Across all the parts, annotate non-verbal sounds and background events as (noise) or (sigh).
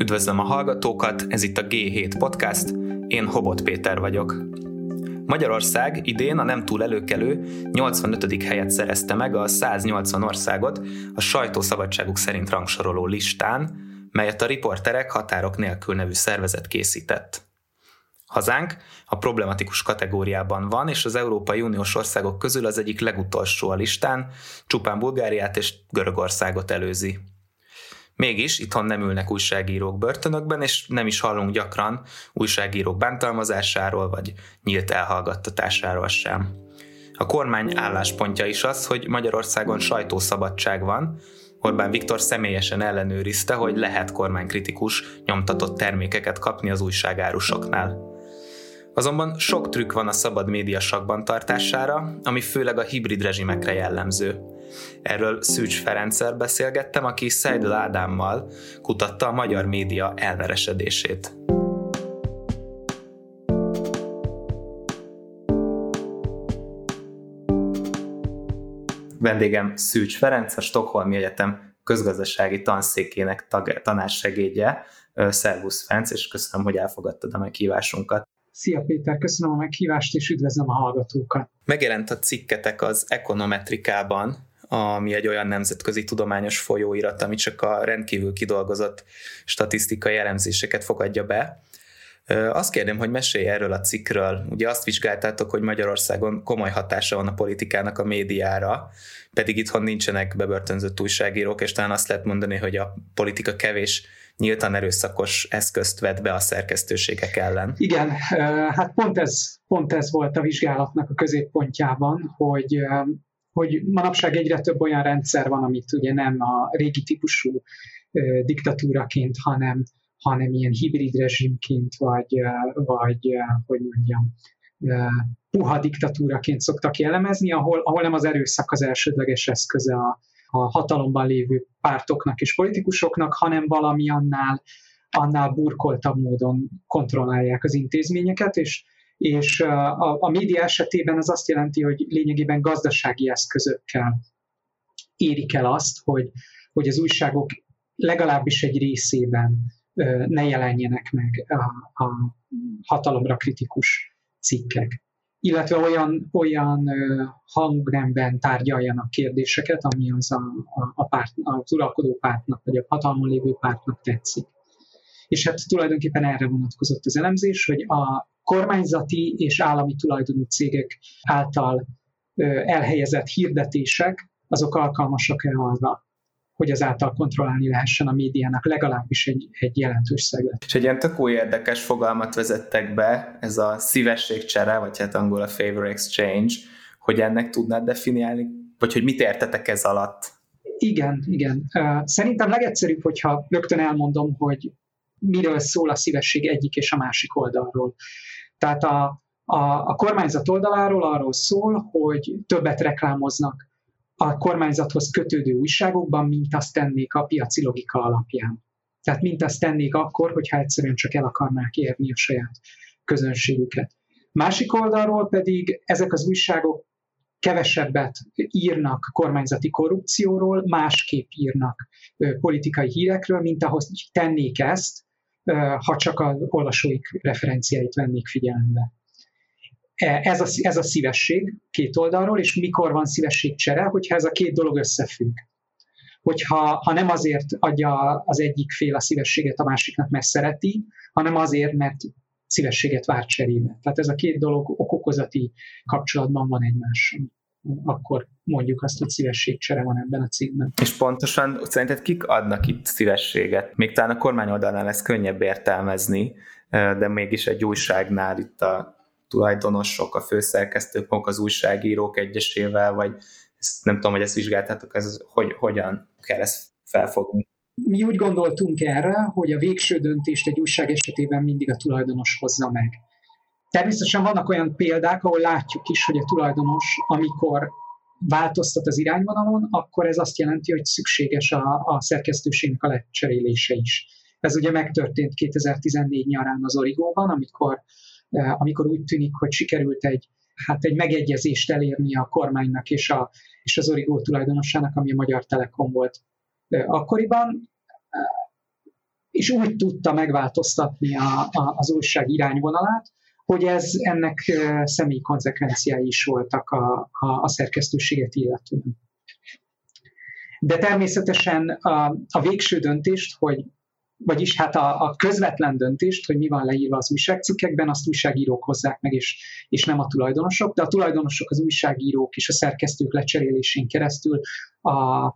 Üdvözlöm a hallgatókat, ez itt a G7 Podcast, én Hobot Péter vagyok. Magyarország idén a nem túl előkelő 85. helyet szerezte meg a 180 országot a sajtószabadságuk szerint rangsoroló listán, melyet a Riporterek Határok nélkül nevű szervezet készített. Hazánk a problematikus kategóriában van, és az Európai Uniós országok közül az egyik legutolsó a listán, csupán Bulgáriát és Görögországot előzi. Mégis itthon nem ülnek újságírók börtönökben, és nem is hallunk gyakran újságírók bántalmazásáról vagy nyílt elhallgattatásáról sem. A kormány álláspontja is az, hogy Magyarországon sajtószabadság van, Orbán Viktor személyesen ellenőrizte, hogy lehet kormánykritikus, nyomtatott termékeket kapni az újságárusoknál. Azonban sok trükk van a szabad média sakban tartására, ami főleg a hibrid rezsimekre jellemző. Erről Szűcs Ferenccel beszélgettem, aki Szeidel Ádámmal kutatta a magyar média elveresedését. Vendégem Szűcs Ferenc, a Stockholmi Egyetem közgazdasági tanszékének tag, tanársegédje. Szervusz Ferenc, és köszönöm, hogy elfogadtad a meghívásunkat. Szia Péter, köszönöm a meghívást, és üdvözlöm a hallgatókat. Megjelent a cikketek az Ekonometrikában, ami egy olyan nemzetközi tudományos folyóirat, ami csak a rendkívül kidolgozott statisztikai elemzéseket fogadja be. Azt kérdem, hogy mesélj erről a cikkről. Ugye azt vizsgáltátok, hogy Magyarországon komoly hatása van a politikának a médiára, pedig itthon nincsenek bebörtönzött újságírók, és talán azt lehet mondani, hogy a politika kevés nyíltan erőszakos eszközt vett be a szerkesztőségek ellen. Igen, hát pont ez, pont ez volt a vizsgálatnak a középpontjában, hogy hogy manapság egyre több olyan rendszer van, amit ugye nem a régi típusú diktatúraként, hanem, hanem ilyen hibrid rezsimként, vagy, vagy hogy mondjam, puha diktatúraként szoktak jellemezni, ahol, ahol nem az erőszak az elsődleges eszköze a, a hatalomban lévő pártoknak és politikusoknak, hanem valami annál, annál burkoltabb módon kontrollálják az intézményeket, és, és a, a média esetében az azt jelenti, hogy lényegében gazdasági eszközökkel érik el azt, hogy, hogy az újságok legalábbis egy részében ne jelenjenek meg a, a hatalomra kritikus cikkek illetve olyan, olyan hangnemben tárgyaljanak kérdéseket, ami az a, a, a párt, az uralkodó pártnak, vagy a hatalmon lévő pártnak tetszik. És hát tulajdonképpen erre vonatkozott az elemzés, hogy a kormányzati és állami tulajdonú cégek által elhelyezett hirdetések, azok alkalmasak-e arra, hogy ezáltal kontrollálni lehessen a médiának legalábbis egy, egy jelentős szeglet. És egy ilyen tök új érdekes fogalmat vezettek be, ez a szívességcsere, vagy hát angol a favor exchange, hogy ennek tudnád definiálni, vagy hogy mit értetek ez alatt? Igen, igen. Szerintem legegyszerűbb, hogyha rögtön elmondom, hogy miről szól a szívesség egyik és a másik oldalról. Tehát a, a, a kormányzat oldaláról arról szól, hogy többet reklámoznak a kormányzathoz kötődő újságokban, mint azt tennék a piaci logika alapján. Tehát mint azt tennék akkor, hogyha egyszerűen csak el akarnák érni a saját közönségüket. Másik oldalról pedig ezek az újságok kevesebbet írnak kormányzati korrupcióról, másképp írnak politikai hírekről, mint ahhoz tennék ezt, ha csak az olvasóik referenciáit vennék figyelembe. E, ez a, ez a szívesség két oldalról, és mikor van szívességcsere, hogyha ez a két dolog összefügg. Hogyha ha nem azért adja az egyik fél a szívességet a másiknak, mert szereti, hanem azért, mert szívességet vár cserébe. Tehát ez a két dolog okokozati kapcsolatban van egymással akkor mondjuk azt, hogy szívességcsere van ebben a címben. És pontosan szerinted kik adnak itt szívességet? Még talán a kormány oldalán ez könnyebb értelmezni, de mégis egy újságnál itt a tulajdonosok, a főszerkesztők, maguk az újságírók egyesével, vagy ezt nem tudom, hogy ezt vizsgáltátok, ez, hogy hogyan kell ezt felfogni. Mi úgy gondoltunk erre, hogy a végső döntést egy újság esetében mindig a tulajdonos hozza meg. Természetesen vannak olyan példák, ahol látjuk is, hogy a tulajdonos, amikor változtat az irányvonalon, akkor ez azt jelenti, hogy szükséges a, a szerkesztőségnek a lecserélése is. Ez ugye megtörtént 2014 nyarán az Origóban, amikor amikor úgy tűnik, hogy sikerült egy, hát egy megegyezést elérni a kormánynak és, a, és az Origó tulajdonosának, ami a Magyar Telekom volt akkoriban. és úgy tudta megváltoztatni a, a, az újság irányvonalát, hogy ez ennek személyi konzekvenciái is voltak a, a, a szerkesztőséget illetően. De természetesen a, a végső döntést, hogy vagyis hát a, a közvetlen döntést, hogy mi van leírva az újságcikkekben, azt újságírók hozzák meg, és, és nem a tulajdonosok, de a tulajdonosok, az újságírók és a szerkesztők lecserélésén keresztül a,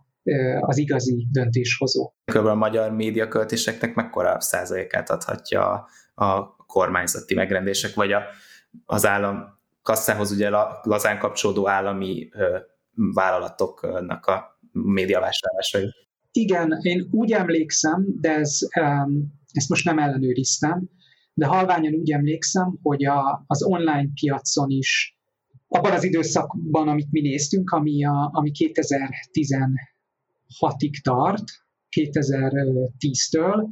az igazi döntéshozó. Kb. a magyar médiaköltéseknek mekkora százalékát adhatja a kormányzati megrendések, vagy a, az állam kasszához ugye lazán kapcsolódó állami vállalatoknak a médiavásárlásai. Igen, én úgy emlékszem, de ez, ezt most nem ellenőriztem, de halványan úgy emlékszem, hogy a, az online piacon is abban az időszakban, amit mi néztünk, ami, a, ami 2016-ig tart, 2010-től,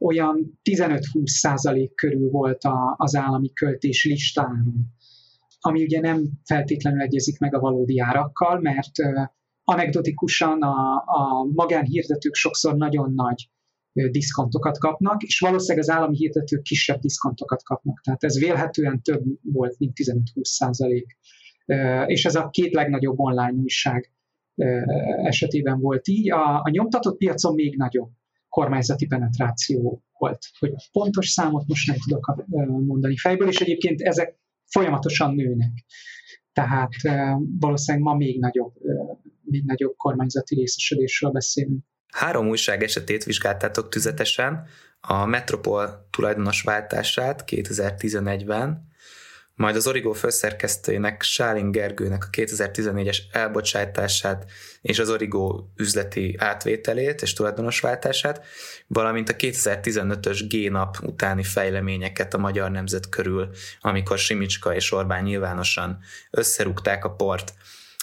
olyan 15-20 százalék körül volt a, az állami költés listán, ami ugye nem feltétlenül egyezik meg a valódi árakkal, mert anekdotikusan a, a magánhirdetők sokszor nagyon nagy diszkontokat kapnak, és valószínűleg az állami hirdetők kisebb diszkontokat kapnak. Tehát ez vélhetően több volt, mint 15-20 százalék. És ez a két legnagyobb online újság esetében volt így. A, a nyomtatott piacon még nagyobb kormányzati penetráció volt. Hogy pontos számot most nem tudok mondani fejből, és egyébként ezek folyamatosan nőnek. Tehát valószínűleg ma még nagyobb, még nagyobb kormányzati részesedésről beszélünk. Három újság esetét vizsgáltátok tüzetesen, a Metropol tulajdonos váltását 2011-ben, majd az Origo főszerkesztőjének Sálin Gergőnek a 2014-es elbocsátását és az Origo üzleti átvételét és tulajdonosváltását, valamint a 2015-ös G-nap utáni fejleményeket a magyar nemzet körül, amikor Simicska és Orbán nyilvánosan összerúgták a port.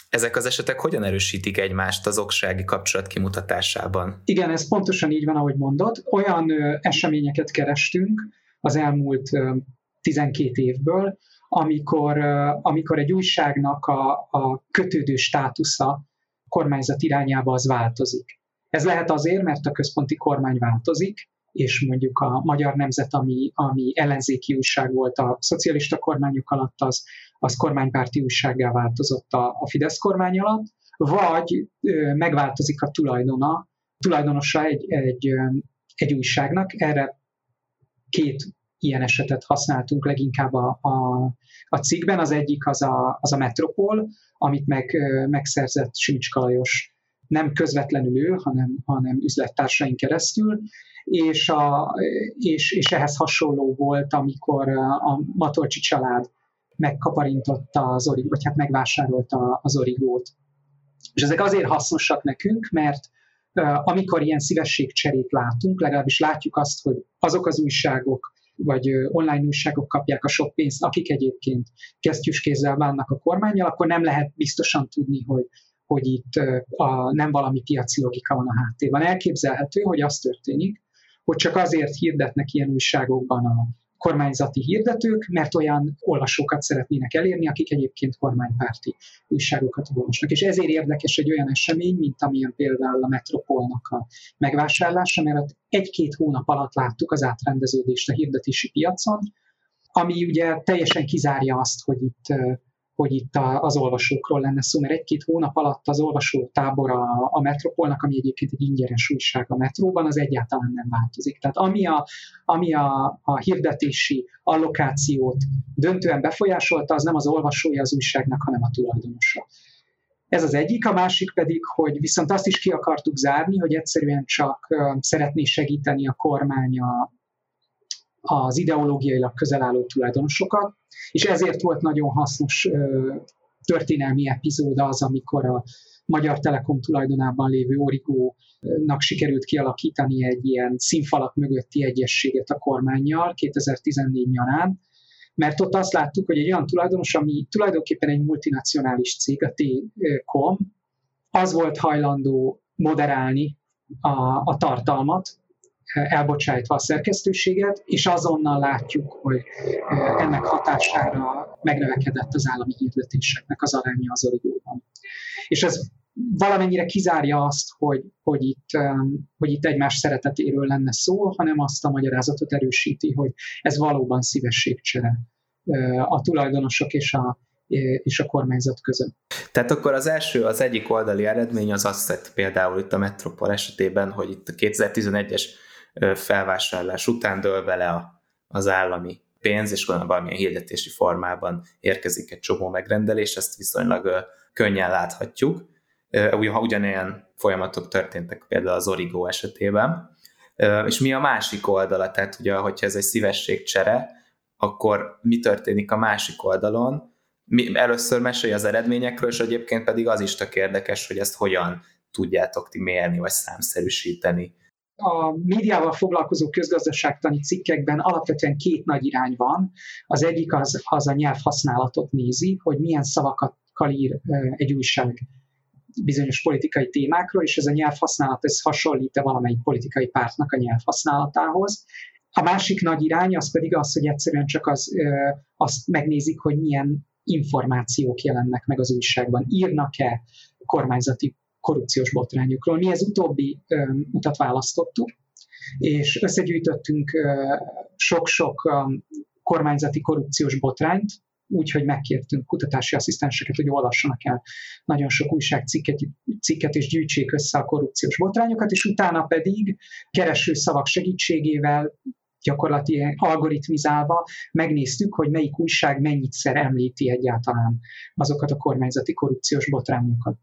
Ezek az esetek hogyan erősítik egymást az oksági kapcsolat kimutatásában? Igen, ez pontosan így van, ahogy mondod. Olyan ö, eseményeket kerestünk az elmúlt ö, 12 évből, amikor, amikor egy újságnak a, a kötődő státusza kormányzat irányába az változik. Ez lehet azért, mert a központi kormány változik, és mondjuk a magyar nemzet, ami, ami ellenzéki újság volt a szocialista kormányok alatt, az, az kormánypárti újsággá változott a, a Fidesz kormány alatt, vagy ö, megváltozik a tulajdona, tulajdonosa egy, egy, egy újságnak. Erre két ilyen esetet használtunk leginkább a, a, a cikkben. Az egyik az a, az a Metropol, amit meg, megszerzett Simicska Lajos nem közvetlenül ő, hanem, hanem üzlettársaink keresztül, és, a, és, és ehhez hasonló volt, amikor a Matolcsi család megkaparintotta az origót, vagy hát megvásárolta az origót. És ezek azért hasznosak nekünk, mert amikor ilyen szívességcserét látunk, legalábbis látjuk azt, hogy azok az újságok, vagy online újságok kapják a sok pénzt, akik egyébként kesztyűs kézzel bánnak a kormányjal, akkor nem lehet biztosan tudni, hogy, hogy itt a, nem valami piaci logika van a háttérben. Elképzelhető, hogy az történik, hogy csak azért hirdetnek ilyen újságokban a kormányzati hirdetők, mert olyan olvasókat szeretnének elérni, akik egyébként kormánypárti újságokat olvasnak. És ezért érdekes egy olyan esemény, mint amilyen például a Metropolnak a megvásárlása, mert egy-két hónap alatt láttuk az átrendeződést a hirdetési piacon, ami ugye teljesen kizárja azt, hogy itt hogy itt az olvasókról lenne szó, mert egy-két hónap alatt az olvasó tábor a, a Metropolnak, ami egyébként egy ingyenes újság a metróban, az egyáltalán nem változik. Tehát ami a, ami a, a hirdetési allokációt döntően befolyásolta, az nem az olvasója az újságnak, hanem a tulajdonosa. Ez az egyik, a másik pedig, hogy viszont azt is ki akartuk zárni, hogy egyszerűen csak szeretné segíteni a kormány a, az ideológiailag közel álló tulajdonosokat, és ezért volt nagyon hasznos történelmi epizód az, amikor a Magyar Telekom tulajdonában lévő Origónak sikerült kialakítani egy ilyen színfalak mögötti egyességet a kormányjal 2014 nyarán, mert ott azt láttuk, hogy egy olyan tulajdonos, ami tulajdonképpen egy multinacionális cég, a T-Com, az volt hajlandó moderálni a, a tartalmat, elbocsájtva a szerkesztőséget, és azonnal látjuk, hogy ennek hatására megnövekedett az állami hirdetéseknek az aránya az origóban. És ez valamennyire kizárja azt, hogy, hogy, itt, hogy itt egymás szeretetéről lenne szó, hanem azt a magyarázatot erősíti, hogy ez valóban szívességcsere a tulajdonosok és a, és a kormányzat között. Tehát akkor az első, az egyik oldali eredmény az azt hogy például itt a Metropol esetében, hogy itt a 2011-es felvásárlás után dől bele a, az állami pénz, és valamilyen hirdetési formában érkezik egy csomó megrendelés, ezt viszonylag könnyen láthatjuk. Ha ugyanilyen folyamatok történtek például az Origo esetében. És mi a másik oldala? Tehát ugye, hogyha ez egy szívességcsere, akkor mi történik a másik oldalon? Mi, először mesélj az eredményekről, és egyébként pedig az is tök érdekes, hogy ezt hogyan tudjátok ti mérni, vagy számszerűsíteni a médiával foglalkozó közgazdaságtani cikkekben alapvetően két nagy irány van. Az egyik az, az a nyelvhasználatot nézi, hogy milyen szavakat ír egy újság bizonyos politikai témákról, és ez a nyelvhasználat ez hasonlít-e valamelyik politikai pártnak a nyelvhasználatához. A másik nagy irány az pedig az, hogy egyszerűen csak az, azt megnézik, hogy milyen információk jelennek meg az újságban. Írnak-e kormányzati korrupciós botrányokról. Mi ez utóbbi utat választottuk, és összegyűjtöttünk sok-sok kormányzati korrupciós botrányt, úgyhogy megkértünk kutatási asszisztenseket, hogy olvassanak el nagyon sok újságcikket cikket, és gyűjtsék össze a korrupciós botrányokat, és utána pedig kereső szavak segítségével gyakorlatilag algoritmizálva megnéztük, hogy melyik újság mennyitszer említi egyáltalán azokat a kormányzati korrupciós botrányokat.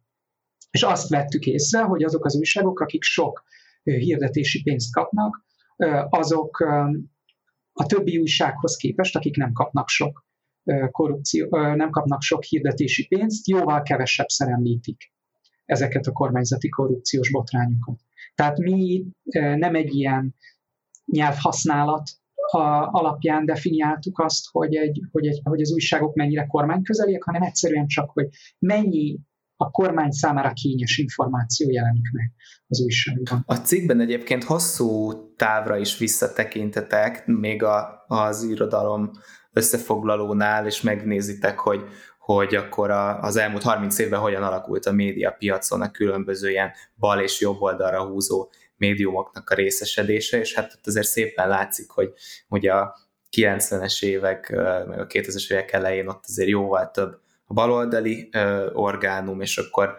És azt vettük észre, hogy azok az újságok, akik sok hirdetési pénzt kapnak, azok a többi újsághoz képest, akik nem kapnak sok korrupció, nem kapnak sok hirdetési pénzt, jóval kevesebb említik ezeket a kormányzati korrupciós botrányokat. Tehát mi nem egy ilyen nyelvhasználat alapján definiáltuk azt, hogy, egy, hogy, egy, hogy az újságok mennyire kormányközeliek, hanem egyszerűen csak, hogy mennyi a kormány számára kényes információ jelenik meg az újságban. A cikkben egyébként hosszú távra is visszatekintetek, még a, az irodalom összefoglalónál, és megnézitek, hogy, hogy akkor a, az elmúlt 30 évben hogyan alakult a médiapiacon a különböző ilyen bal és jobb oldalra húzó médiumoknak a részesedése, és hát ott azért szépen látszik, hogy ugye a 90-es évek, meg a 2000-es évek elején ott azért jóval több baloldali orgánum, és akkor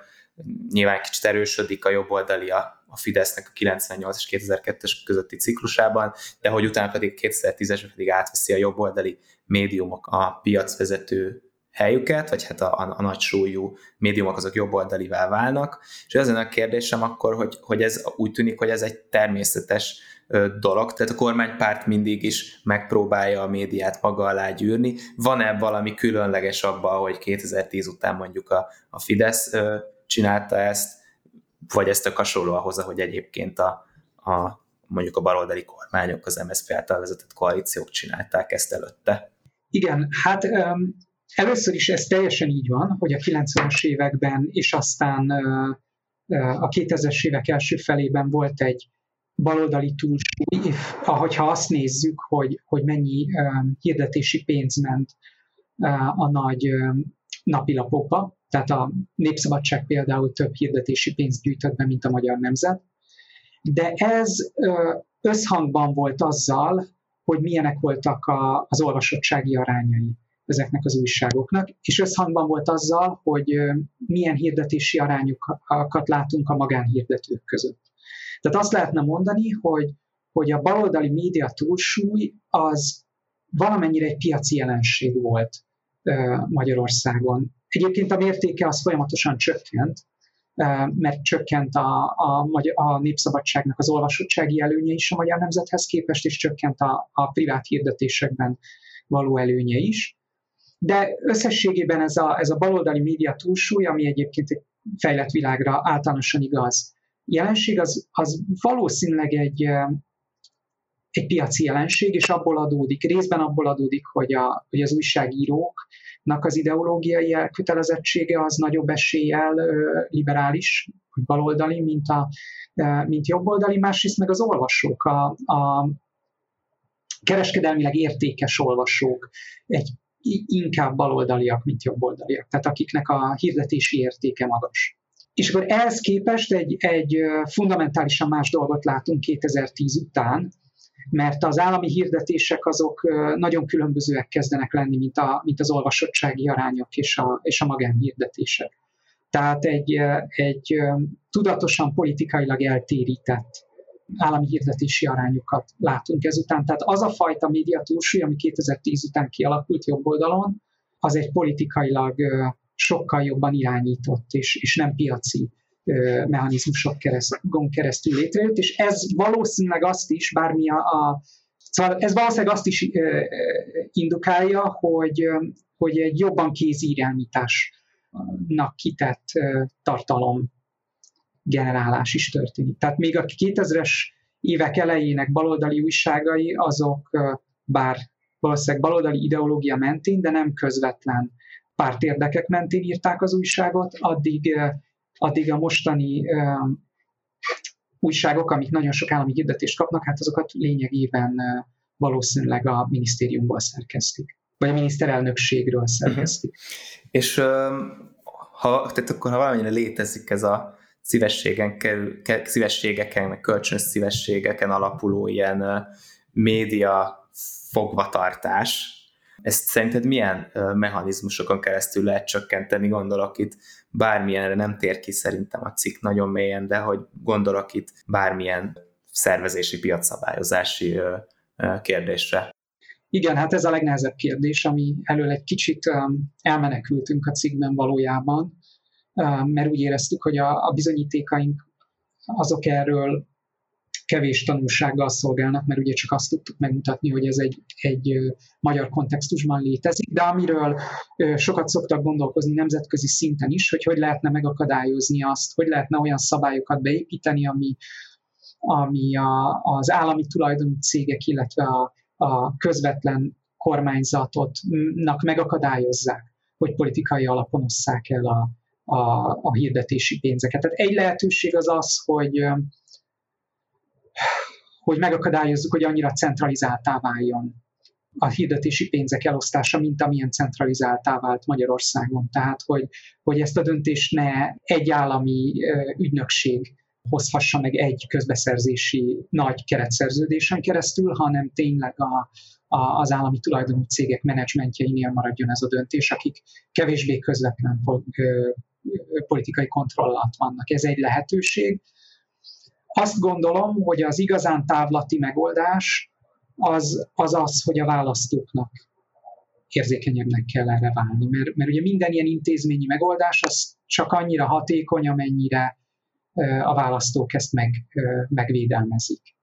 nyilván kicsit erősödik a jobboldali a, a Fidesznek a 98 és 2002-es közötti ciklusában, de hogy utána pedig 2010-es pedig átveszi a jobboldali médiumok a piacvezető helyüket, vagy hát a, a, a nagy súlyú médiumok azok jobboldalivá válnak, és az a kérdésem akkor, hogy, hogy ez úgy tűnik, hogy ez egy természetes dolog, tehát a kormánypárt mindig is megpróbálja a médiát maga alá gyűrni. Van-e valami különleges abban, hogy 2010 után mondjuk a, a Fidesz csinálta ezt, vagy ezt a hasonló ahhoz, ahogy egyébként a, a mondjuk a baloldali kormányok, az MSZP által vezetett koalíciók csinálták ezt előtte? Igen, hát um, először is ez teljesen így van, hogy a 90-es években és aztán uh, a 2000-es évek első felében volt egy baloldali túlsúly, ahogyha azt nézzük, hogy, hogy mennyi um, hirdetési pénz ment uh, a nagy um, napilapokba, tehát a Népszabadság például több hirdetési pénzt gyűjtött be, mint a Magyar Nemzet, de ez uh, összhangban volt azzal, hogy milyenek voltak a, az olvasottsági arányai ezeknek az újságoknak, és összhangban volt azzal, hogy milyen hirdetési arányokat látunk a magánhirdetők között. Tehát azt lehetne mondani, hogy, hogy a baloldali média túlsúly az valamennyire egy piaci jelenség volt Magyarországon. Egyébként a mértéke az folyamatosan csökkent, mert csökkent a, a, a népszabadságnak az olvasottsági előnye is a magyar nemzethez képest, és csökkent a, a privát hirdetésekben való előnye is. De összességében ez a, ez a baloldali média túlsúly, ami egyébként egy fejlett világra általánosan igaz, jelenség az, az valószínűleg egy, egy piaci jelenség, és abból adódik, részben abból adódik, hogy, a, hogy az újságíróknak az ideológiai elkötelezettsége az nagyobb eséllyel liberális, baloldali, mint, a, mint jobboldali, másrészt meg az olvasók, a, a kereskedelmileg értékes olvasók egy inkább baloldaliak, mint jobboldaliak, tehát akiknek a hirdetési értéke magas. És akkor ehhez képest egy, egy fundamentálisan más dolgot látunk 2010 után, mert az állami hirdetések azok nagyon különbözőek kezdenek lenni, mint, a, mint az olvasottsági arányok és a, és a magánhirdetések. Tehát egy, egy tudatosan politikailag eltérített állami hirdetési arányokat látunk ezután. Tehát az a fajta média túlsúly, ami 2010 után kialakult jobb oldalon, az egy politikailag sokkal jobban irányított és, és nem piaci mechanizmusok keresztül, keresztül létrejött, és ez valószínűleg azt is, bármi a, a Szóval ez valószínűleg azt is indukálja, hogy, hogy egy jobban kézirányításnak kitett tartalom generálás is történik. Tehát még a 2000-es évek elejének baloldali újságai, azok bár valószínűleg baloldali ideológia mentén, de nem közvetlen pártérdekek mentén írták az újságot, addig, addig a mostani újságok, amik nagyon sok állami hirdetést kapnak, hát azokat lényegében valószínűleg a minisztériumból szerkesztik, vagy a miniszterelnökségről szerkesztik. Uh-huh. És ha, tehát akkor ha valamennyire létezik ez a szívességen kerül, szívességeken, meg kölcsönös szívességeken alapuló ilyen média fogvatartás, ezt szerinted milyen mechanizmusokon keresztül lehet csökkenteni? Gondolok itt bármilyenre nem tér ki szerintem a cikk nagyon mélyen, de hogy gondolok itt bármilyen szervezési, piacszabályozási kérdésre. Igen, hát ez a legnehezebb kérdés, ami elől egy kicsit elmenekültünk a cikkben valójában, mert úgy éreztük, hogy a, bizonyítékaink azok erről kevés tanulsággal szolgálnak, mert ugye csak azt tudtuk megmutatni, hogy ez egy, egy magyar kontextusban létezik, de amiről sokat szoktak gondolkozni nemzetközi szinten is, hogy hogy lehetne megakadályozni azt, hogy lehetne olyan szabályokat beépíteni, ami, ami a, az állami tulajdonú cégek, illetve a, a közvetlen kormányzatotnak megakadályozzák, hogy politikai alapon osszák el a, a, a hirdetési pénzeket. Tehát egy lehetőség az az, hogy, hogy megakadályozzuk, hogy annyira centralizáltá váljon a hirdetési pénzek elosztása, mint amilyen centralizáltá vált Magyarországon. Tehát, hogy, hogy ezt a döntést ne egy állami ügynökség hozhassa meg egy közbeszerzési nagy keretszerződésen keresztül, hanem tényleg a, a, az állami tulajdonú cégek menedzsmentjeinél maradjon ez a döntés, akik kevésbé közvetlen politikai kontroll alatt vannak. Ez egy lehetőség. Azt gondolom, hogy az igazán távlati megoldás az az, az hogy a választóknak érzékenyebbnek kell erre válni. Mert, mert ugye minden ilyen intézményi megoldás az csak annyira hatékony, amennyire a választók ezt meg, megvédelmezik.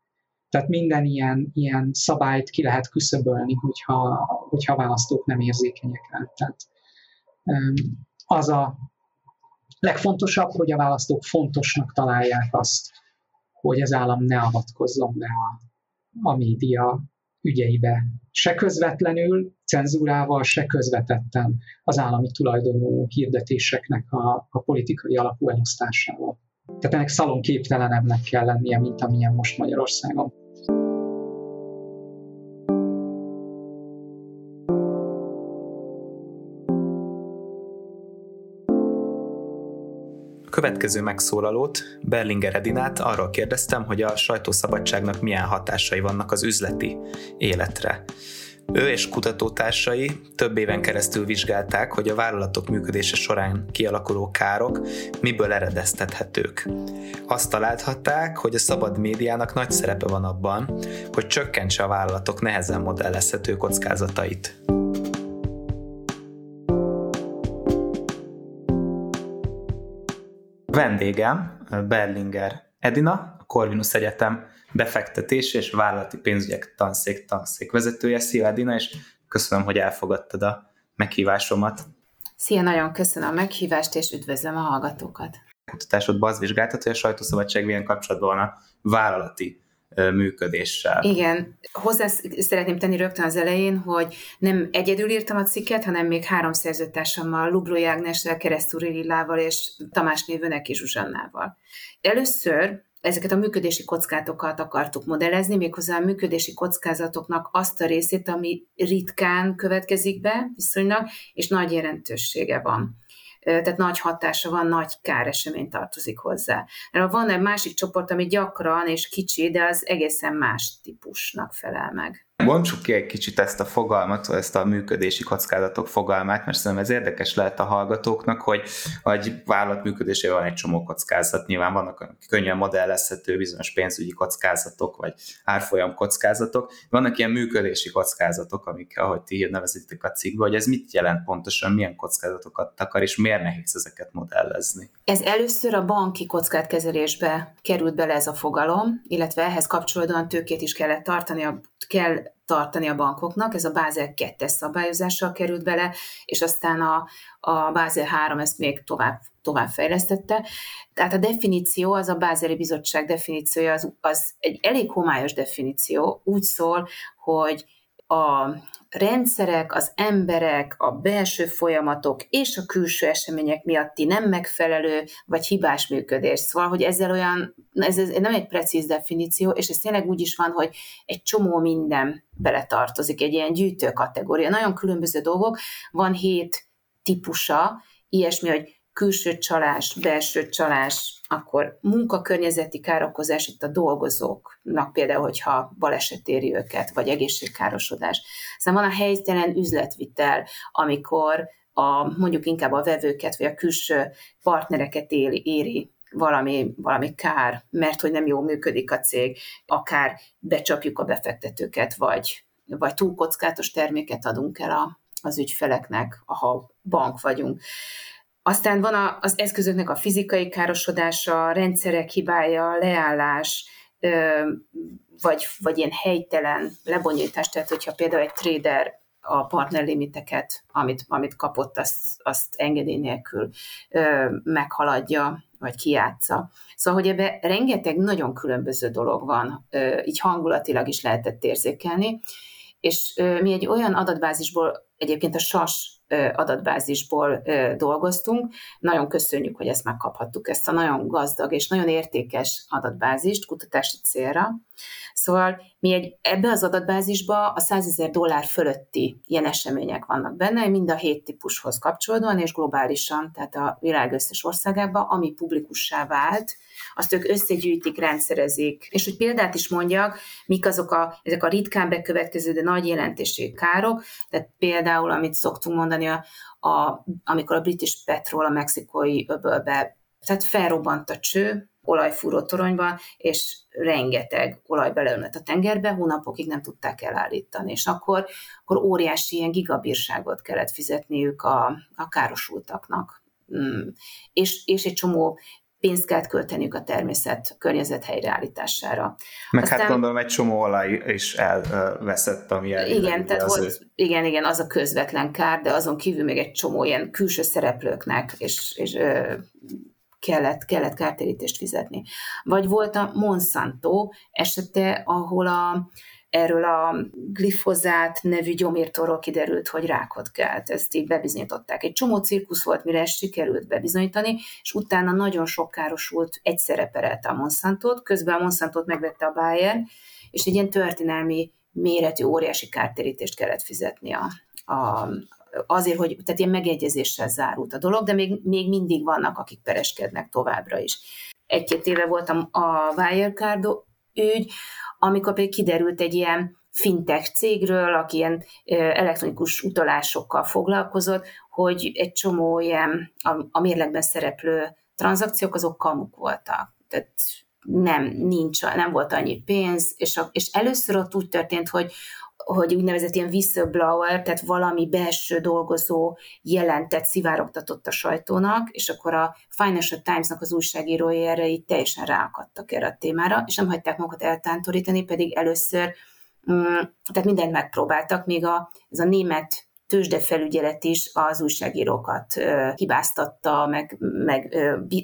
Tehát minden ilyen, ilyen szabályt ki lehet küszöbölni, hogyha, hogyha a választók nem érzékenyek rá. Tehát az a legfontosabb, hogy a választók fontosnak találják azt, hogy az állam ne avatkozzon be a, a média ügyeibe, se közvetlenül, cenzúrával, se közvetetten az állami tulajdonú hirdetéseknek a, a politikai alapú elosztásával. Tehát ennek szalonképtelenebbnek kell lennie, mint amilyen most Magyarországon. Következő megszólalót, Berlinger Edinát arról kérdeztem, hogy a sajtószabadságnak milyen hatásai vannak az üzleti életre. Ő és kutatótársai több éven keresztül vizsgálták, hogy a vállalatok működése során kialakuló károk miből eredeztethetők. Azt találhatták, hogy a szabad médiának nagy szerepe van abban, hogy csökkentse a vállalatok nehezen modellezhető kockázatait. Vendégem Berlinger Edina, a Corvinus Egyetem befektetés és vállalati pénzügyek tanszék tanszék vezetője. Szia Edina, és köszönöm, hogy elfogadtad a meghívásomat. Szia, nagyon köszönöm a meghívást, és üdvözlöm a hallgatókat. Kutatásodban az vizsgáltat, hogy a sajtószabadság milyen kapcsolatban van a vállalati működéssel. Igen, hozzá szeretném tenni rögtön az elején, hogy nem egyedül írtam a cikket, hanem még három szerzőtársammal, Lubró Jágnessel, Keresztúri Lillával és Tamás Névőnek Zsuzsannával. Először ezeket a működési kockátokat akartuk modellezni, méghozzá a működési kockázatoknak azt a részét, ami ritkán következik be viszonylag, és nagy jelentősége van. Tehát nagy hatása van, nagy káresemény tartozik hozzá. Van egy másik csoport, ami gyakran és kicsi, de az egészen más típusnak felel meg. Bontsuk ki egy kicsit ezt a fogalmat, ezt a működési kockázatok fogalmát, mert szerintem ez érdekes lehet a hallgatóknak, hogy egy vállalat működésében van egy csomó kockázat. Nyilván vannak könnyen modellezhető bizonyos pénzügyi kockázatok, vagy árfolyam kockázatok. Vannak ilyen működési kockázatok, amik, ahogy ti nevezitek a cikkbe, hogy ez mit jelent pontosan, milyen kockázatokat takar, és miért nehéz ezeket modellezni. Ez először a banki kockázatkezelésbe került bele ez a fogalom, illetve ehhez kapcsolódóan tőkét is kellett tartani, a, kell tartani a bankoknak, ez a Bázel 2-es szabályozással került bele, és aztán a, a Bázel 3 ezt még tovább, tovább fejlesztette. Tehát a definíció, az a Bázeli Bizottság definíciója, az, az egy elég homályos definíció, úgy szól, hogy a rendszerek, az emberek, a belső folyamatok és a külső események miatti nem megfelelő vagy hibás működés. Szóval, hogy ezzel olyan, ez, ez nem egy precíz definíció, és ez tényleg úgy is van, hogy egy csomó minden beletartozik, egy ilyen gyűjtő kategória. Nagyon különböző dolgok, van hét típusa, ilyesmi, hogy külső csalás, belső csalás, akkor munkakörnyezeti károkozás itt a dolgozóknak, például, hogyha baleset éri őket, vagy egészségkárosodás. Szóval van a helytelen üzletvitel, amikor a, mondjuk inkább a vevőket, vagy a külső partnereket éli, éri valami, valami kár, mert hogy nem jól működik a cég, akár becsapjuk a befektetőket, vagy, vagy túl kockázatos terméket adunk el a, az ügyfeleknek, ha bank vagyunk. Aztán van a, az eszközöknek a fizikai károsodása, a rendszerek hibája, leállás, vagy, vagy ilyen helytelen lebonyolítás, tehát hogyha például egy trader a partnerlimiteket, amit, amit kapott, azt, azt engedély nélkül ö, meghaladja, vagy kiátsza. Szóval, hogy ebben rengeteg nagyon különböző dolog van, ö, így hangulatilag is lehetett érzékelni, és ö, mi egy olyan adatbázisból, egyébként a SAS adatbázisból dolgoztunk. Nagyon köszönjük, hogy ezt megkaphattuk, ezt a nagyon gazdag és nagyon értékes adatbázist kutatási célra. Szóval mi egy, ebbe az adatbázisba a 100 ezer dollár fölötti ilyen események vannak benne, mind a hét típushoz kapcsolódóan, és globálisan, tehát a világ összes országában, ami publikussá vált, azt ők összegyűjtik, rendszerezik. És hogy példát is mondjak, mik azok a, ezek a ritkán bekövetkező, de nagy jelentésű károk, tehát például, amit szoktunk mondani, a, a, amikor a British Petrol a mexikói öbölbe, tehát felrobbant a cső, olajfúró toronyban, és rengeteg olaj beleönött a tengerbe, hónapokig nem tudták elállítani, és akkor, akkor óriási ilyen gigabírságot kellett fizetniük a, a károsultaknak. Mm. És, és egy csomó pénzt kellett költeniük a természet környezet helyreállítására. Meg hát Aztán, hát gondolom egy csomó olaj is elveszett, ami el. Igen, tehát volt, ő... igen, igen, az a közvetlen kár, de azon kívül még egy csomó ilyen külső szereplőknek és, és ö, kellett, kellett kártérítést fizetni. Vagy volt a Monsanto esete, ahol a erről a glifozát nevű gyomírtóról kiderült, hogy rákot kelt. Ezt így bebizonyították. Egy csomó cirkusz volt, mire ezt sikerült bebizonyítani, és utána nagyon sok károsult egyszerre perelte a Monsantot, közben a Monsantot megvette a Bayer, és egy ilyen történelmi méretű óriási kártérítést kellett fizetni a, a, azért, hogy tehát ilyen megegyezéssel zárult a dolog, de még, még mindig vannak, akik pereskednek továbbra is. Egy-két éve voltam a Wirecard ügy, amikor pedig kiderült egy ilyen fintech cégről, aki ilyen elektronikus utalásokkal foglalkozott, hogy egy csomó ilyen a, a mérlegben szereplő tranzakciók azok kamuk voltak. Tehát nem, nincs, nem volt annyi pénz, és, a, és először ott úgy történt, hogy hogy úgynevezett ilyen whistleblower, tehát valami belső dolgozó jelentett, szivárogtatott a sajtónak, és akkor a Financial Times-nak az újságírói erre így teljesen ráakadtak erre a témára, és nem hagyták magukat eltántorítani, pedig először, mm, tehát mindent megpróbáltak, még a, ez a német tőzsdefelügyelet is az újságírókat hibáztatta, meg, meg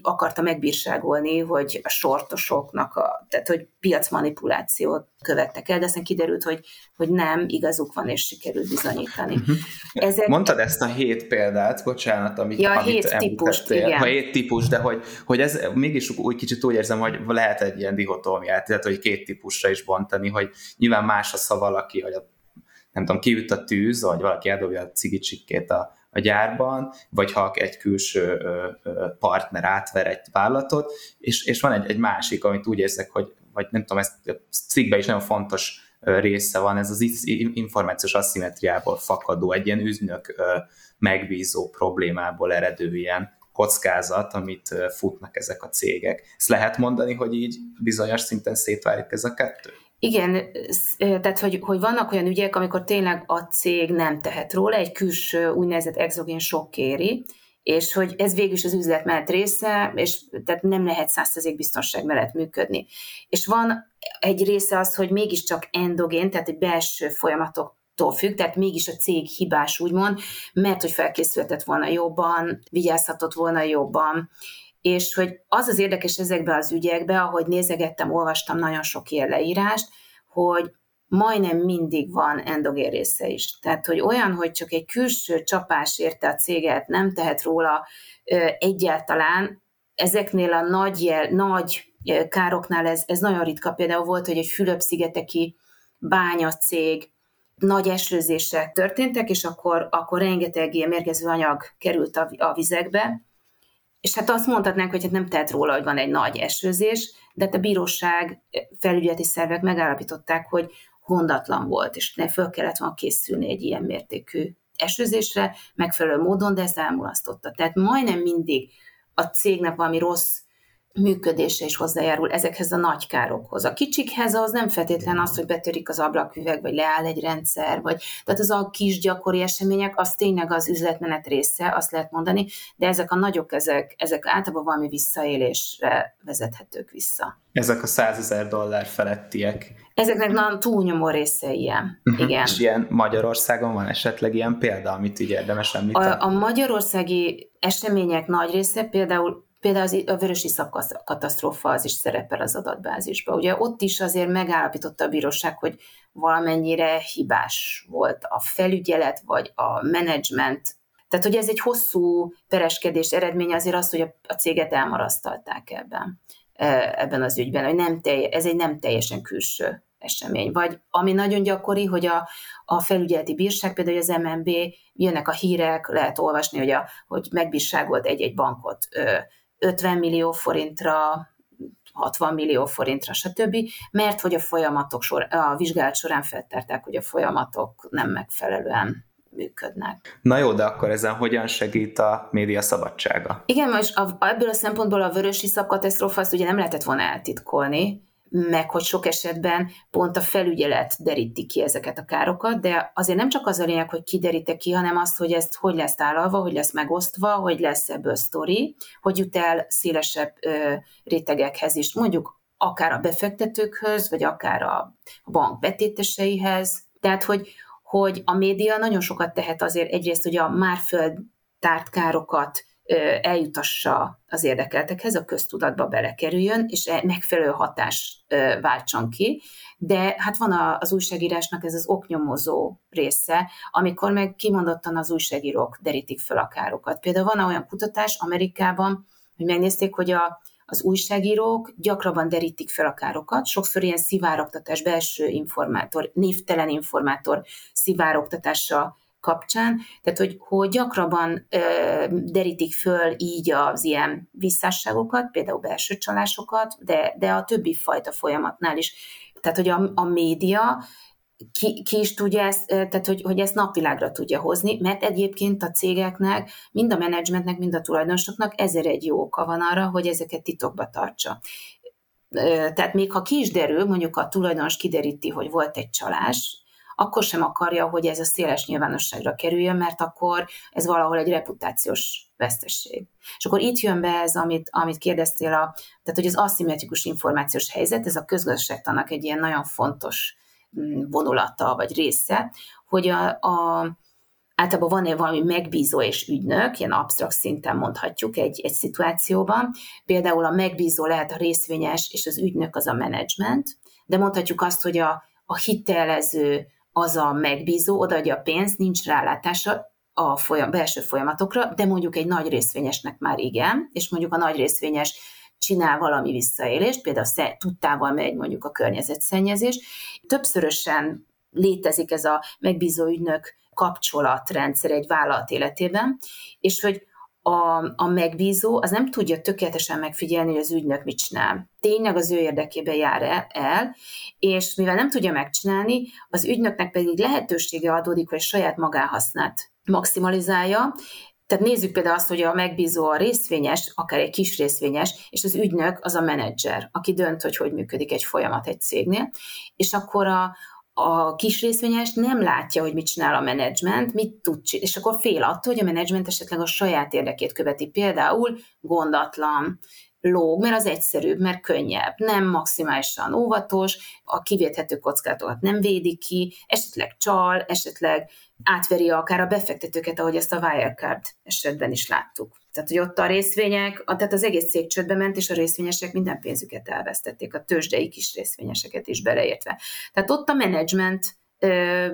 akarta megbírságolni, hogy a sortosoknak, a, tehát hogy piacmanipulációt követtek el, de aztán kiderült, hogy, hogy nem, igazuk van, és sikerült bizonyítani. Uh-huh. Ezek... Mondtad ezt a hét példát, bocsánat, amit, ja, amit hét típust, igen. A hét típus, de hogy, hogy ez mégis úgy kicsit úgy érzem, hogy lehet egy ilyen dihotómiát, tehát hogy két típusra is bontani, hogy nyilván más a szava valaki, hogy a nem tudom, kiüt a tűz, vagy valaki eldobja a cigicsikét a, a gyárban, vagy ha egy külső partner átver egy vállalatot, és, és van egy, egy másik, amit úgy érzek, hogy vagy nem tudom, ez cikkben is nagyon fontos része van, ez az információs aszimetriából fakadó, egy ilyen üznök megbízó problémából eredő ilyen kockázat, amit futnak ezek a cégek. Ezt lehet mondani, hogy így bizonyos szinten szétválik ez a kettő? Igen, tehát hogy, hogy vannak olyan ügyek, amikor tényleg a cég nem tehet róla, egy külső úgynevezett exogén sok kéri, és hogy ez végül is az üzletmenet része, és tehát nem lehet százszerzék biztonság mellett működni. És van egy része az, hogy mégiscsak endogén, tehát egy belső folyamatoktól függ, tehát mégis a cég hibás, úgymond, mert hogy felkészülhetett volna jobban, vigyázhatott volna jobban, és hogy az az érdekes ezekben az ügyekben, ahogy nézegettem, olvastam nagyon sok ilyen leírást, hogy majdnem mindig van endogén része is. Tehát, hogy olyan, hogy csak egy külső csapás érte a céget, nem tehet róla egyáltalán, ezeknél a nagy, jel, nagy károknál ez, ez nagyon ritka. Például volt, hogy egy Fülöp-szigeteki bányacég nagy esőzések történtek, és akkor, akkor rengeteg ilyen mérgező anyag került a, a vizekbe, és hát azt mondhatnánk, hogy hát nem tehet róla, hogy van egy nagy esőzés, de hát a bíróság felügyeleti szervek megállapították, hogy gondatlan volt, és ne föl kellett volna készülni egy ilyen mértékű esőzésre, megfelelő módon, de ezt elmulasztotta. Tehát majdnem mindig a cégnek valami rossz működése is hozzájárul ezekhez a nagy károkhoz. A kicsikhez az nem feltétlen az, hogy betörik az ablaküveg, vagy leáll egy rendszer, vagy tehát az a kis gyakori események, az tényleg az üzletmenet része, azt lehet mondani, de ezek a nagyok, ezek, ezek általában valami visszaélésre vezethetők vissza. Ezek a százezer dollár felettiek. Ezeknek nagyon túlnyomó része ilyen. Uh-huh. Igen. És ilyen Magyarországon van esetleg ilyen példa, amit így érdemes említeni? A, a magyarországi események nagy része például Például az, a vörösi katasztrófa az is szerepel az adatbázisban. Ugye ott is azért megállapította a bíróság, hogy valamennyire hibás volt a felügyelet, vagy a menedzsment. Tehát, hogy ez egy hosszú pereskedés eredménye azért az, hogy a, céget elmarasztalták ebben, e, ebben az ügyben, hogy nem telj, ez egy nem teljesen külső esemény. Vagy ami nagyon gyakori, hogy a, a felügyeleti bírság, például az MNB, jönnek a hírek, lehet olvasni, hogy, a, hogy megbírságolt egy-egy bankot 50 millió forintra, 60 millió forintra, stb., mert hogy a folyamatok sor, a vizsgálat során feltárták, hogy a folyamatok nem megfelelően működnek. Na jó, de akkor ezen hogyan segít a média szabadsága? Igen, most ebből a szempontból a vörösi szabkatasztrófa azt ugye nem lehetett volna eltitkolni, meg hogy sok esetben pont a felügyelet deríti ki ezeket a károkat, de azért nem csak az a lényeg, hogy kideríte ki, hanem azt, hogy ezt hogy lesz tálalva, hogy lesz megosztva, hogy lesz ebből sztori, hogy jut el szélesebb ö, rétegekhez is, mondjuk akár a befektetőkhöz, vagy akár a bank betéteseihez. Tehát, hogy, hogy a média nagyon sokat tehet azért egyrészt, hogy a már föld tárt károkat eljutassa az érdekeltekhez, a köztudatba belekerüljön, és e megfelelő hatás váltson ki. De hát van az újságírásnak ez az oknyomozó része, amikor meg kimondottan az újságírók derítik föl a károkat. Például van olyan kutatás Amerikában, hogy megnézték, hogy a, az újságírók gyakrabban derítik fel a károkat, sokszor ilyen szivároktatás, belső informátor, névtelen informátor szivároktatása kapcsán, tehát hogy, hogy gyakrabban ö, derítik föl így az ilyen visszásságokat, például belső csalásokat, de, de a többi fajta folyamatnál is. Tehát, hogy a, a média ki, ki is tudja ezt, tehát hogy, hogy ezt napvilágra tudja hozni, mert egyébként a cégeknek, mind a menedzsmentnek, mind a tulajdonosoknak ezer egy jó oka van arra, hogy ezeket titokba tartsa. Tehát még ha ki is derül, mondjuk a tulajdonos kideríti, hogy volt egy csalás, akkor sem akarja, hogy ez a széles nyilvánosságra kerüljön, mert akkor ez valahol egy reputációs vesztesség. És akkor itt jön be ez, amit, amit kérdeztél, a, tehát hogy az aszimmetrikus információs helyzet, ez a közgazdaságtannak egy ilyen nagyon fontos mm, vonulata vagy része, hogy a, a általában van-e valami megbízó és ügynök, ilyen absztrakt szinten mondhatjuk egy, egy szituációban. Például a megbízó lehet a részvényes, és az ügynök az a menedzsment, de mondhatjuk azt, hogy a, a hitelező az a megbízó odaadja a pénzt, nincs rálátása a folyam, belső folyamatokra, de mondjuk egy nagy részvényesnek már igen, és mondjuk a nagy részvényes csinál valami visszaélést, például tudtával megy mondjuk a környezetszennyezés. Többszörösen létezik ez a megbízó ügynök kapcsolatrendszer egy vállalat életében, és hogy a, a megbízó az nem tudja tökéletesen megfigyelni, hogy az ügynök mit csinál. Tényleg az ő érdekében jár el, el, és mivel nem tudja megcsinálni, az ügynöknek pedig lehetősége adódik, hogy saját magánhasznát maximalizálja, tehát nézzük például azt, hogy a megbízó a részvényes, akár egy kis részvényes, és az ügynök az a menedzser, aki dönt, hogy hogy működik egy folyamat egy cégnél, és akkor a, a kis részvényes nem látja, hogy mit csinál a menedzsment, mit tud csinálni, és akkor fél attól, hogy a menedzsment esetleg a saját érdekét követi. Például gondatlan, lóg, mert az egyszerűbb, mert könnyebb, nem maximálisan óvatos, a kivéthető kockázatokat nem védi ki, esetleg csal, esetleg átveri akár a befektetőket, ahogy ezt a Wirecard esetben is láttuk. Tehát, hogy ott a részvények, tehát az egész cég csődbe ment, és a részvényesek minden pénzüket elvesztették, a tőzsdei kis részvényeseket is beleértve. Tehát ott a menedzsment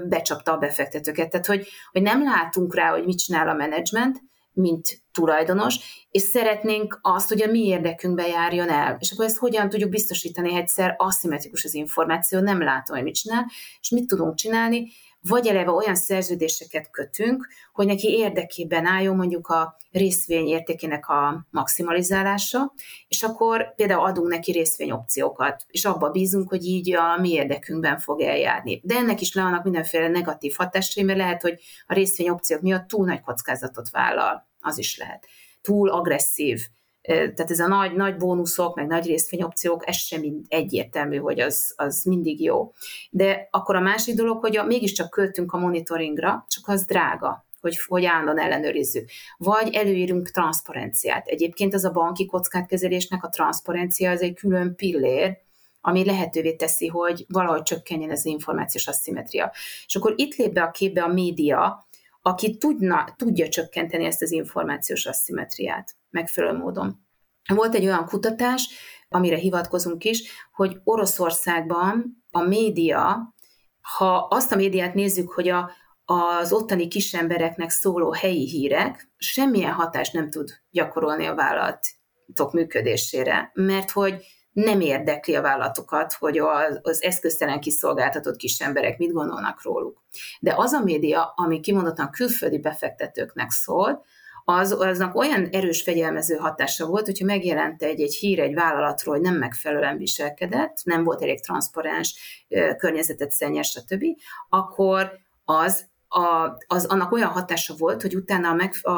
becsapta a befektetőket. Tehát, hogy, hogy nem látunk rá, hogy mit csinál a menedzsment, mint tulajdonos, és szeretnénk azt, hogy a mi érdekünkbe járjon el. És akkor ezt hogyan tudjuk biztosítani egyszer aszimmetrikus az információ, nem látom, hogy mit csinál, és mit tudunk csinálni, vagy eleve olyan szerződéseket kötünk, hogy neki érdekében álljon mondjuk a részvény értékének a maximalizálása, és akkor például adunk neki részvényopciókat, és abba bízunk, hogy így a mi érdekünkben fog eljárni. De ennek is le vannak mindenféle negatív hatásai, mert lehet, hogy a részvényopciók miatt túl nagy kockázatot vállal, az is lehet. Túl agresszív, tehát ez a nagy, nagy bónuszok, meg nagy részvényopciók, ez sem egyértelmű, hogy az, az mindig jó. De akkor a másik dolog, hogy a, mégiscsak költünk a monitoringra, csak az drága, hogy, hogy állandóan ellenőrizzük. Vagy előírunk transzparenciát. Egyébként az a banki kockátkezelésnek a transzparencia az egy külön pillér, ami lehetővé teszi, hogy valahogy csökkenjen ez az információs aszimetria. És akkor itt lép be a képbe a média, aki tudna, tudja csökkenteni ezt az információs asszimetriát megfelelő módon. Volt egy olyan kutatás, amire hivatkozunk is, hogy Oroszországban a média, ha azt a médiát nézzük, hogy a, az ottani kisembereknek szóló helyi hírek semmilyen hatást nem tud gyakorolni a vállalatok működésére, mert hogy nem érdekli a vállalatokat, hogy az, az eszköztelen kiszolgáltatott kis emberek mit gondolnak róluk. De az a média, ami kimondottan külföldi befektetőknek szól, az, aznak olyan erős fegyelmező hatása volt, hogyha megjelent egy, egy hír egy vállalatról, hogy nem megfelelően viselkedett, nem volt elég transzparens, környezetet szennyes, stb., akkor az, a, az annak olyan hatása volt, hogy utána a, meg, a,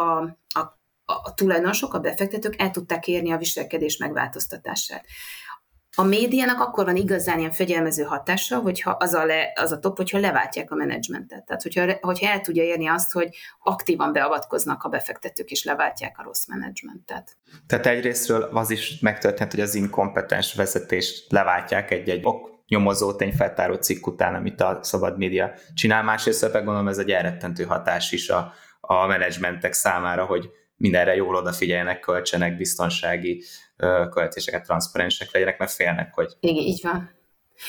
a, a tulajdonosok, a befektetők el tudták érni a viselkedés megváltoztatását. A médiának akkor van igazán ilyen fegyelmező hatása, hogyha az a, le, az a top, hogyha leváltják a menedzsmentet. Tehát, hogyha, hogyha el tudja érni azt, hogy aktívan beavatkoznak a befektetők, és leváltják a rossz menedzsmentet. Tehát egyrésztről az is megtörtént, hogy az inkompetens vezetést leváltják egy-egy ok nyomozó tényfeltáró cikk után, amit a szabad média csinál. Másrészt meg gondolom ez egy elrettentő hatás is a, a menedzsmentek számára, hogy mindenre jól odafigyeljenek, költsenek biztonsági költéseket transzparensek legyenek, mert félnek, hogy... Igen, így van.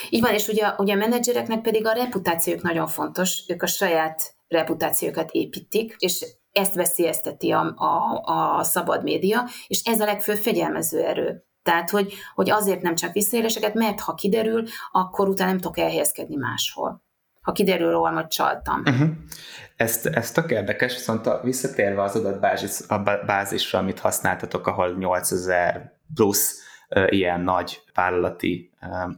Így van, és ugye, ugye a menedzsereknek pedig a reputációk nagyon fontos, ők a saját reputációkat építik, és ezt veszélyezteti a, a, a szabad média, és ez a legfőbb fegyelmező erő. Tehát, hogy, hogy azért nem csak visszaéléseket, mert ha kiderül, akkor utána nem tudok elhelyezkedni máshol ha kiderül rólam, hogy csaltam. Uh-huh. Ezt, ez tök érdekes, viszont a, visszatérve az adatbázis, a bázisra, amit használtatok, ahol 8000 plusz uh, ilyen nagy vállalati uh,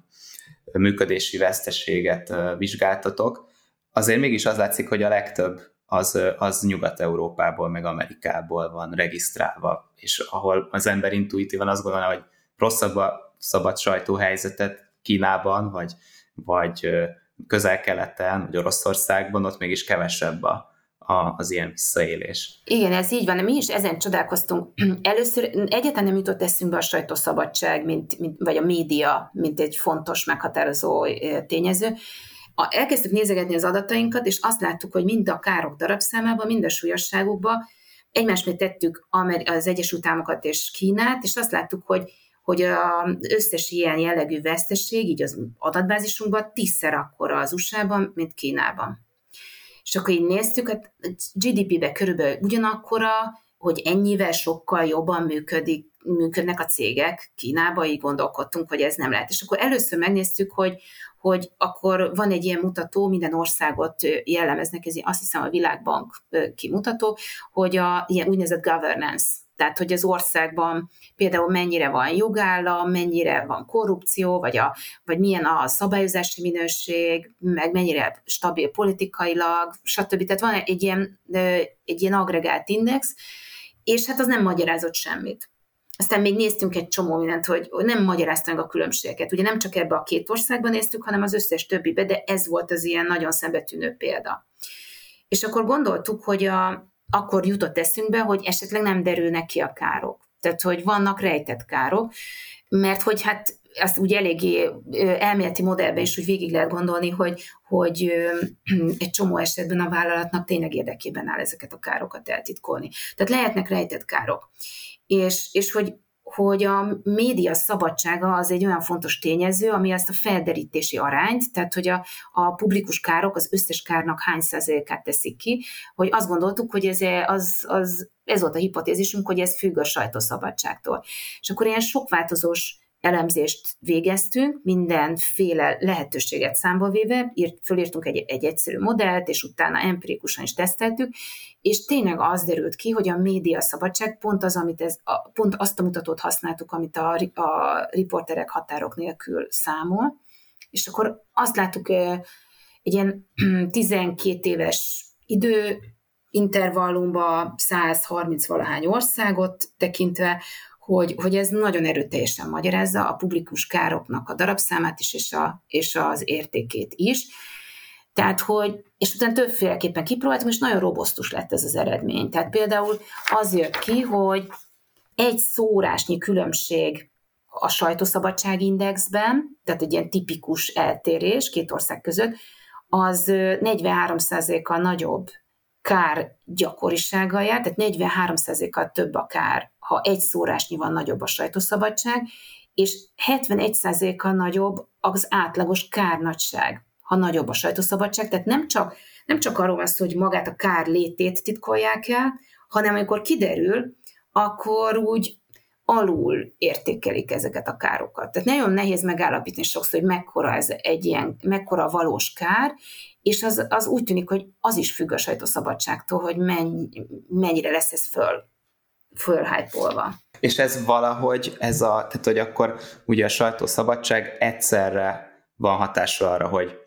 működési veszteséget uh, vizsgáltatok, azért mégis az látszik, hogy a legtöbb az, az Nyugat-Európából, meg Amerikából van regisztrálva, és ahol az ember intuitívan azt gondolja, hogy rosszabb a szabad sajtóhelyzetet Kínában, vagy, vagy közel-keleten, vagy Oroszországban, ott mégis kevesebb a, a, az ilyen visszaélés. Igen, ez így van, mi is ezen csodálkoztunk. (clears throat) Először egyáltalán nem jutott eszünkbe a sajtószabadság, mint, mint, vagy a média, mint egy fontos, meghatározó tényező. Elkezdtük nézegetni az adatainkat, és azt láttuk, hogy mind a károk darabszámában, mind a súlyosságukban egymás tettük az Egyesült Államokat és Kínát, és azt láttuk, hogy hogy az összes ilyen jellegű veszteség, így az adatbázisunkban tízszer akkora az USA-ban, mint Kínában. És akkor így néztük, hát GDP-be körülbelül ugyanakkora, hogy ennyivel sokkal jobban működik, működnek a cégek Kínában, így gondolkodtunk, hogy ez nem lehet. És akkor először megnéztük, hogy, hogy akkor van egy ilyen mutató, minden országot jellemeznek, ez azt hiszem a Világbank kimutató, hogy a ilyen úgynevezett governance, tehát hogy az országban például mennyire van jogállam, mennyire van korrupció, vagy, a, vagy milyen a szabályozási minőség, meg mennyire stabil politikailag, stb. Tehát van egy ilyen, egy ilyen agregált index, és hát az nem magyarázott semmit. Aztán még néztünk egy csomó mindent, hogy nem magyarázta a különbségeket. Ugye nem csak ebbe a két országban néztük, hanem az összes többibe, de ez volt az ilyen nagyon szembetűnő példa. És akkor gondoltuk, hogy a, akkor jutott eszünkbe, hogy esetleg nem derülnek ki a károk. Tehát, hogy vannak rejtett károk, mert hogy hát azt úgy eléggé elméleti modellben is úgy végig lehet gondolni, hogy, hogy (clears throat) egy csomó esetben a vállalatnak tényleg érdekében áll ezeket a károkat eltitkolni. Tehát lehetnek rejtett károk. És, és hogy hogy a média szabadsága az egy olyan fontos tényező, ami ezt a felderítési arányt, tehát hogy a, a publikus károk az összes kárnak hány százalékát teszik ki, hogy azt gondoltuk, hogy ez, az, az, ez volt a hipotézisünk, hogy ez függ a sajtószabadságtól. És akkor ilyen sokváltozós elemzést végeztünk, mindenféle lehetőséget számba véve, írt, fölírtunk egy, egy egyszerű modellt, és utána empirikusan is teszteltük, és tényleg az derült ki, hogy a média szabadság pont, az, amit ez, a, pont azt a mutatót használtuk, amit a, a riporterek határok nélkül számol, és akkor azt láttuk egy ilyen (clears throat) 12 éves idő intervallumba 130 valahány országot tekintve, hogy, hogy ez nagyon erőteljesen magyarázza a publikus károknak a darabszámát is, és, a, és az értékét is. Tehát, hogy, és utána többféleképpen kipróbáltam, és nagyon robosztus lett ez az eredmény. Tehát például az jött ki, hogy egy szórásnyi különbség a sajtószabadságindexben, tehát egy ilyen tipikus eltérés két ország között, az 43%-kal nagyobb kár gyakorisággal jár, tehát 43%-kal több a kár ha egy szórásnyi van nagyobb a sajtószabadság, és 71%-kal nagyobb az átlagos kárnagyság, ha nagyobb a sajtószabadság. Tehát nem csak, nem csak arról van szó, hogy magát a kár létét titkolják el, hanem amikor kiderül, akkor úgy alul értékelik ezeket a károkat. Tehát nagyon nehéz megállapítani sokszor, hogy mekkora ez egy ilyen, mekkora valós kár, és az, az úgy tűnik, hogy az is függ a sajtószabadságtól, hogy mennyi, mennyire lesz ez föl fölhájpolva. És ez valahogy, ez a, tehát hogy akkor ugye a sajtószabadság egyszerre van hatása arra, hogy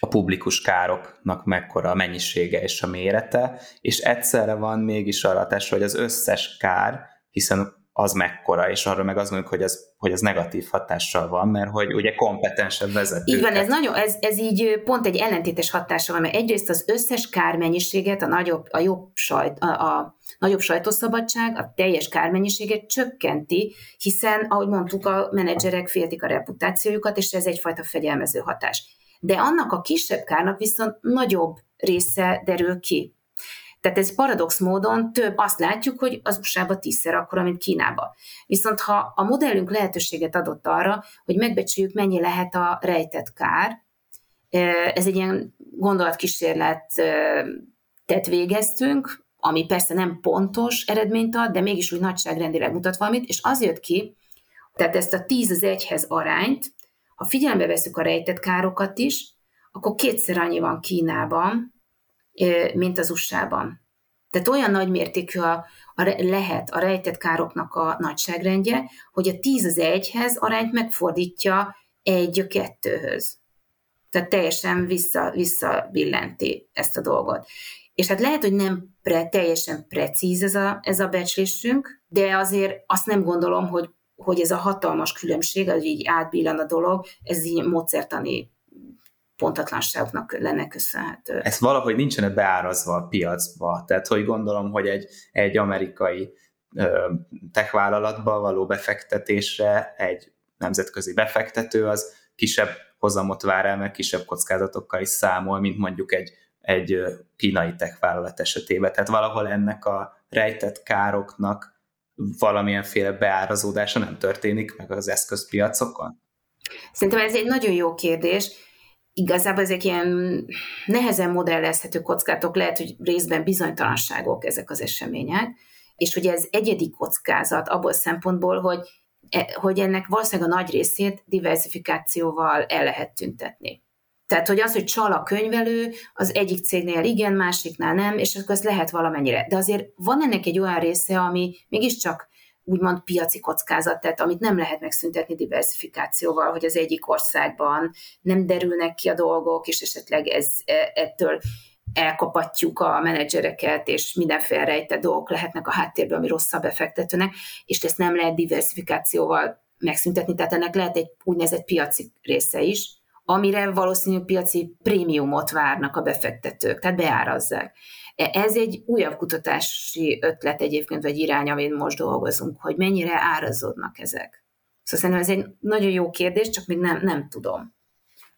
a publikus károknak mekkora a mennyisége és a mérete, és egyszerre van mégis arra hatása, hogy az összes kár, hiszen az mekkora, és arra meg azt mondjuk, hogy az, hogy az negatív hatással van, mert hogy ugye kompetensebb vezető. Így van, ez, nagyon, ez, ez így pont egy ellentétes hatása van, mert egyrészt az összes kármennyiséget, a nagyobb, a jobb sajt, a, a nagyobb sajtószabadság a teljes kármennyiséget csökkenti, hiszen, ahogy mondtuk, a menedzserek féltik a reputációjukat, és ez egyfajta fegyelmező hatás. De annak a kisebb kárnak viszont nagyobb része derül ki. Tehát ez paradox módon több, azt látjuk, hogy az USA-ba tízszer akkor, mint Kínába. Viszont ha a modellünk lehetőséget adott arra, hogy megbecsüljük, mennyi lehet a rejtett kár, ez egy ilyen gondolatkísérlet tett végeztünk, ami persze nem pontos eredményt ad, de mégis úgy nagyságrendileg mutat valamit, és az jött ki, tehát ezt a 10 az egyhez arányt, ha figyelembe veszük a rejtett károkat is, akkor kétszer annyi van Kínában, mint az USA-ban. Tehát olyan nagy mértékű a, a, lehet a rejtett károknak a nagyságrendje, hogy a 10 az egyhez arányt megfordítja egy a kettőhöz. Tehát teljesen vissza, visszabillenti ezt a dolgot. És hát lehet, hogy nem pre, teljesen precíz ez a, ez a becslésünk, de azért azt nem gondolom, hogy, hogy ez a hatalmas különbség, hogy így átbillan a dolog, ez így módszertani pontatlanságoknak lenne köszönhető. Ez valahogy nincsen beárazva a piacba. Tehát, hogy gondolom, hogy egy, egy amerikai tech vállalatba való befektetésre egy nemzetközi befektető az kisebb hozamot vár el, meg kisebb kockázatokkal is számol, mint mondjuk egy egy kínai tech vállalat esetében. Tehát valahol ennek a rejtett károknak valamilyenféle beárazódása nem történik meg az eszközpiacokon? Szerintem ez egy nagyon jó kérdés. Igazából ezek ilyen nehezen modellezhető kockázatok, lehet, hogy részben bizonytalanságok ezek az események, és hogy ez egyedi kockázat abból szempontból, hogy e, hogy ennek valószínűleg a nagy részét diversifikációval el lehet tüntetni. Tehát, hogy az, hogy csal a könyvelő, az egyik cégnél igen, másiknál nem, és akkor ez lehet valamennyire. De azért van ennek egy olyan része, ami mégiscsak úgymond piaci kockázat, tehát amit nem lehet megszüntetni diversifikációval, hogy az egyik országban nem derülnek ki a dolgok, és esetleg ez e, ettől elkapatjuk a menedzsereket, és mindenféle rejtett dolgok lehetnek a háttérben, ami rossz a befektetőnek, és ezt nem lehet diversifikációval megszüntetni, tehát ennek lehet egy úgynevezett piaci része is, amire valószínű piaci prémiumot várnak a befektetők, tehát beárazzák. Ez egy újabb kutatási ötlet egyébként, vagy irány, amin most dolgozunk, hogy mennyire árazódnak ezek. Szóval szerintem ez egy nagyon jó kérdés, csak még nem, nem tudom.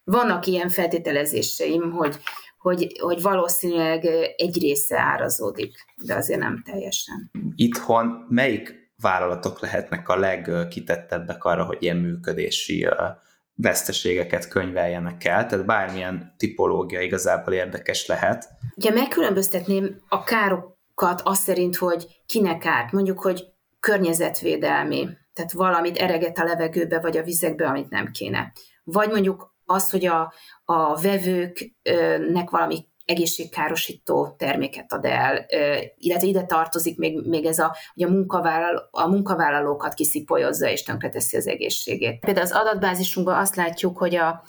Vannak ilyen feltételezéseim, hogy, hogy, hogy valószínűleg egy része árazódik, de azért nem teljesen. Itthon melyik vállalatok lehetnek a legkitettebbek arra, hogy ilyen működési veszteségeket könyveljenek el, tehát bármilyen tipológia igazából érdekes lehet. Ugye megkülönböztetném a károkat azt szerint, hogy kinek árt, mondjuk, hogy környezetvédelmi, tehát valamit ereget a levegőbe vagy a vizekbe, amit nem kéne. Vagy mondjuk azt, hogy a, a vevőknek valami egészségkárosító terméket ad el, illetve ide tartozik még, még ez a, hogy a, munkavállaló, a munkavállalókat kiszipolyozza és tönkreteszi az egészségét. Például az adatbázisunkban azt látjuk, hogy a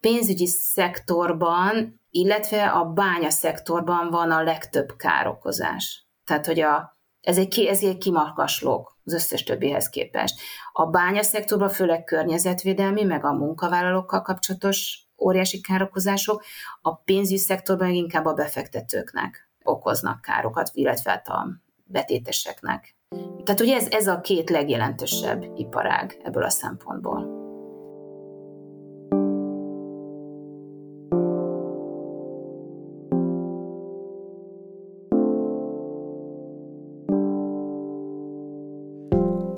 pénzügyi szektorban, illetve a bánya szektorban van a legtöbb károkozás. Tehát, hogy a, ez egy, ez egy kimakaslók az összes többihez képest. A bánya szektorban főleg környezetvédelmi, meg a munkavállalókkal kapcsolatos óriási károkozások, a pénzügyi szektorban inkább a befektetőknek okoznak károkat, illetve hát a betéteseknek. Tehát ugye ez, ez a két legjelentősebb iparág ebből a szempontból.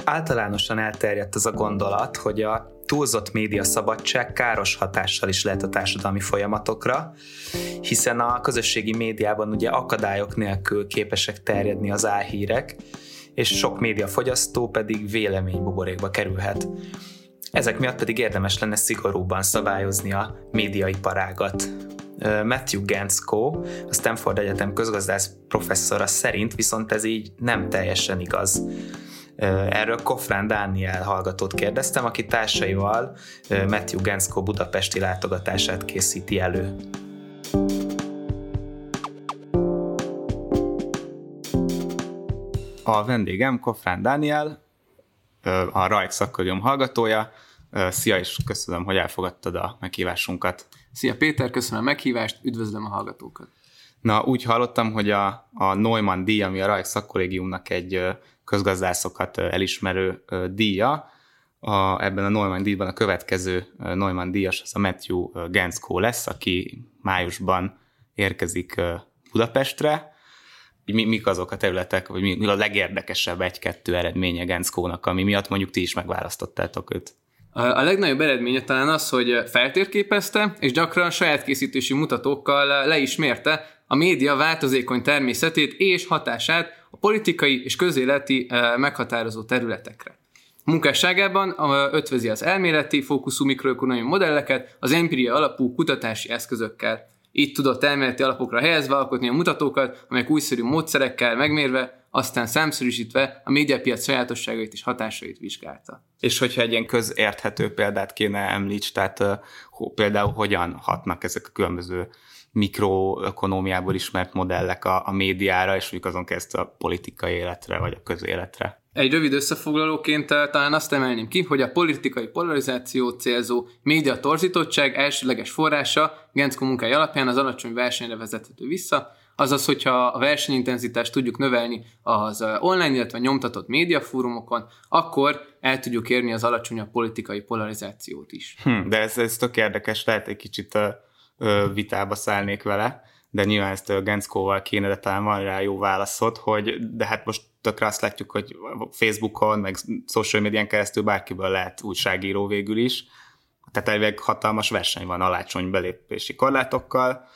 Általánosan elterjedt az a gondolat, hogy a túlzott média szabadság káros hatással is lehet a társadalmi folyamatokra, hiszen a közösségi médiában ugye akadályok nélkül képesek terjedni az álhírek, és sok médiafogyasztó pedig véleménybuborékba kerülhet. Ezek miatt pedig érdemes lenne szigorúban szabályozni a médiaiparágat. Matthew Gensko, a Stanford Egyetem közgazdász professzora szerint viszont ez így nem teljesen igaz. Erről Kofrán Dániel hallgatót kérdeztem, aki társaival Matthew Gensko budapesti látogatását készíti elő. A vendégem Kofrán Dániel, a Rajk szakkörjom hallgatója. Szia, és köszönöm, hogy elfogadtad a meghívásunkat. Szia Péter, köszönöm a meghívást, üdvözlöm a hallgatókat. Na, úgy hallottam, hogy a, a Neumann díj, ami a Rajk szakkollégiumnak egy közgazdászokat elismerő díja. A, ebben a Neumann díjban a következő Neumann díjas az a Matthew Gensko lesz, aki májusban érkezik Budapestre. Mi, mik azok a területek, vagy mi, mi a legérdekesebb egy-kettő eredménye Genskónak, ami miatt mondjuk ti is megválasztottátok őt? A legnagyobb eredménye talán az, hogy feltérképezte, és gyakran saját készítési mutatókkal le is mérte a média változékony természetét és hatását a politikai és közéleti eh, meghatározó területekre. A munkásságában ötvözi az elméleti fókuszú mikroökonomiai modelleket az empiria alapú kutatási eszközökkel. Így tudott elméleti alapokra helyezve alkotni a mutatókat, amelyek újszerű módszerekkel megmérve, aztán számszerűsítve a médiapiac sajátosságait és hatásait vizsgálta. És hogyha egy ilyen közérthető példát kéne említs, tehát uh, például hogyan hatnak ezek a különböző mikroökonómiából ismert modellek a, a médiára, és mondjuk azon keresztül a politikai életre, vagy a közéletre. Egy rövid összefoglalóként eh, talán azt emelném ki, hogy a politikai polarizáció célzó média torzítottság elsőleges forrása Genszko munkája alapján az alacsony versenyre vezethető vissza, azaz, hogyha a versenyintenzitást tudjuk növelni az eh, online, illetve nyomtatott médiafórumokon, akkor el tudjuk érni az alacsonyabb politikai polarizációt is. Hm, de ez, ez tök érdekes, lehet egy kicsit uh vitába szállnék vele, de nyilván ezt Genszkóval kéne, de talán van rá jó válaszod, hogy de hát most tökre azt látjuk, hogy Facebookon, meg social médián keresztül bárkiből lehet újságíró végül is. Tehát elvileg hatalmas verseny van alacsony belépési korlátokkal,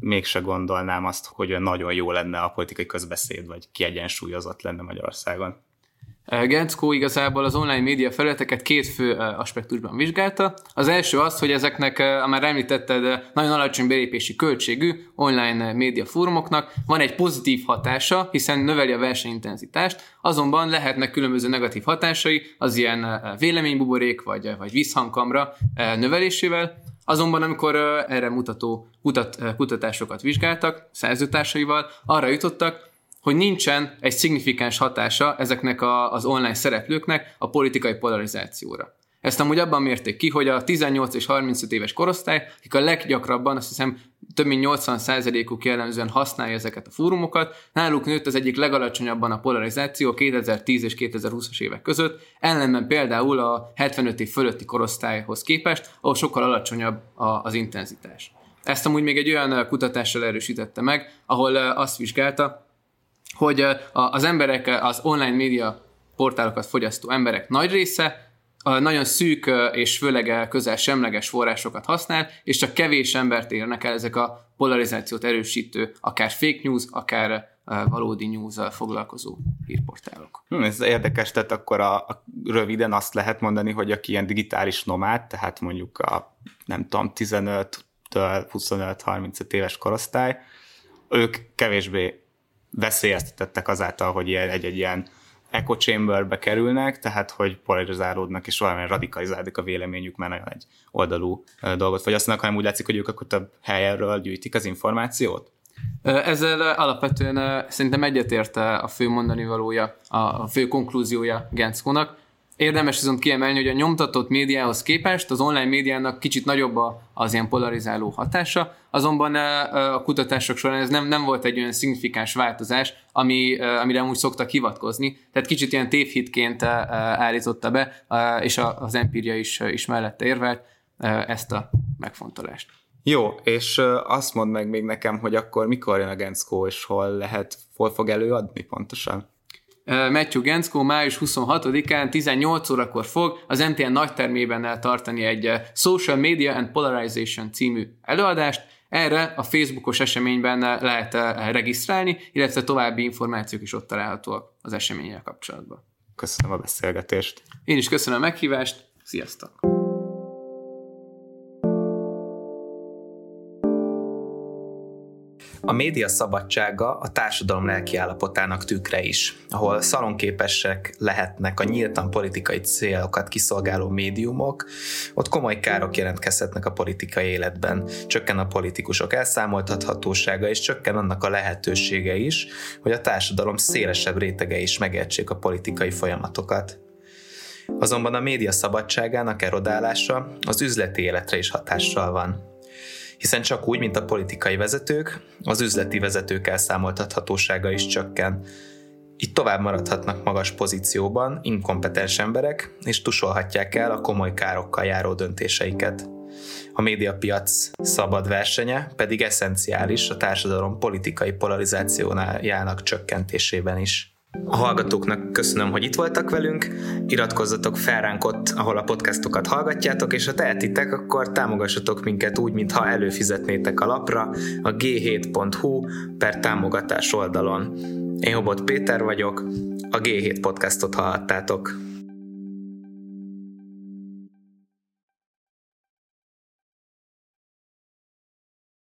mégse gondolnám azt, hogy nagyon jó lenne a politikai közbeszéd, vagy kiegyensúlyozott lenne Magyarországon. Genckó igazából az online média felületeket két fő aspektusban vizsgálta. Az első az, hogy ezeknek, már említetted, nagyon alacsony belépési költségű online média fórumoknak van egy pozitív hatása, hiszen növeli a versenyintenzitást, azonban lehetnek különböző negatív hatásai az ilyen véleménybuborék vagy, vagy visszhangkamra növelésével, Azonban amikor erre mutató kutat, kutatásokat vizsgáltak szerzőtársaival, arra jutottak, hogy nincsen egy szignifikáns hatása ezeknek a, az online szereplőknek a politikai polarizációra. Ezt amúgy abban mérték ki, hogy a 18 és 35 éves korosztály, akik a leggyakrabban, azt hiszem több mint 80%-uk jellemzően használja ezeket a fórumokat, náluk nőtt az egyik legalacsonyabban a polarizáció 2010 és 2020-as évek között, ellenben például a 75 év fölötti korosztályhoz képest, ahol sokkal alacsonyabb az intenzitás. Ezt amúgy még egy olyan kutatással erősítette meg, ahol azt vizsgálta, hogy az emberek, az online média portálokat fogyasztó emberek nagy része nagyon szűk és főleg közel semleges forrásokat használ, és csak kevés embert érnek el ezek a polarizációt erősítő, akár fake news, akár valódi news foglalkozó hírportálok. Hm, ez érdekes, tehát akkor a, a, röviden azt lehet mondani, hogy aki ilyen digitális nomád, tehát mondjuk a nem tudom, 15-től 25-35 éves korosztály, ők kevésbé veszélyeztetettek azáltal, hogy egy-egy ilyen echo chamberbe kerülnek, tehát hogy polarizálódnak és valamilyen radikalizálódik a véleményük, mert nagyon egy oldalú dolgot fogyasztanak, hanem úgy látszik, hogy ők akkor több helyről gyűjtik az információt. Ezzel alapvetően szerintem egyetért a fő mondani valója, a fő konklúziója Genckónak. Érdemes viszont kiemelni, hogy a nyomtatott médiához képest az online médiának kicsit nagyobb az ilyen polarizáló hatása, azonban a kutatások során ez nem, nem volt egy olyan szignifikáns változás, ami, amire úgy szoktak hivatkozni, tehát kicsit ilyen tévhitként állította be, és az empíria is, is mellette érvelt ezt a megfontolást. Jó, és azt mondd meg még nekem, hogy akkor mikor jön a Genszkó, és hol lehet, hol fog előadni pontosan? Matthew Genszkó május 26-án 18 órakor fog az MTN nagytermében tartani egy Social Media and Polarization című előadást. Erre a Facebookos eseményben lehet regisztrálni, illetve további információk is ott találhatóak az eseménnyel kapcsolatban. Köszönöm a beszélgetést. Én is köszönöm a meghívást. Sziasztok! A média szabadsága a társadalom lelkiállapotának tükre is, ahol szalonképesek lehetnek a nyíltan politikai célokat kiszolgáló médiumok, ott komoly károk jelentkezhetnek a politikai életben, csökken a politikusok elszámoltathatósága, és csökken annak a lehetősége is, hogy a társadalom szélesebb rétege is megértsék a politikai folyamatokat. Azonban a média szabadságának erodálása az üzleti életre is hatással van hiszen csak úgy, mint a politikai vezetők, az üzleti vezetők elszámoltathatósága is csökken. Itt tovább maradhatnak magas pozícióban inkompetens emberek, és tusolhatják el a komoly károkkal járó döntéseiket. A médiapiac szabad versenye pedig eszenciális a társadalom politikai polarizációjának csökkentésében is. A hallgatóknak köszönöm, hogy itt voltak velünk, iratkozzatok fel ránk ott, ahol a podcastokat hallgatjátok, és ha tehetitek, akkor támogassatok minket úgy, mintha előfizetnétek a lapra a g7.hu per támogatás oldalon. Én Hobot Péter vagyok, a G7 podcastot hallhattátok.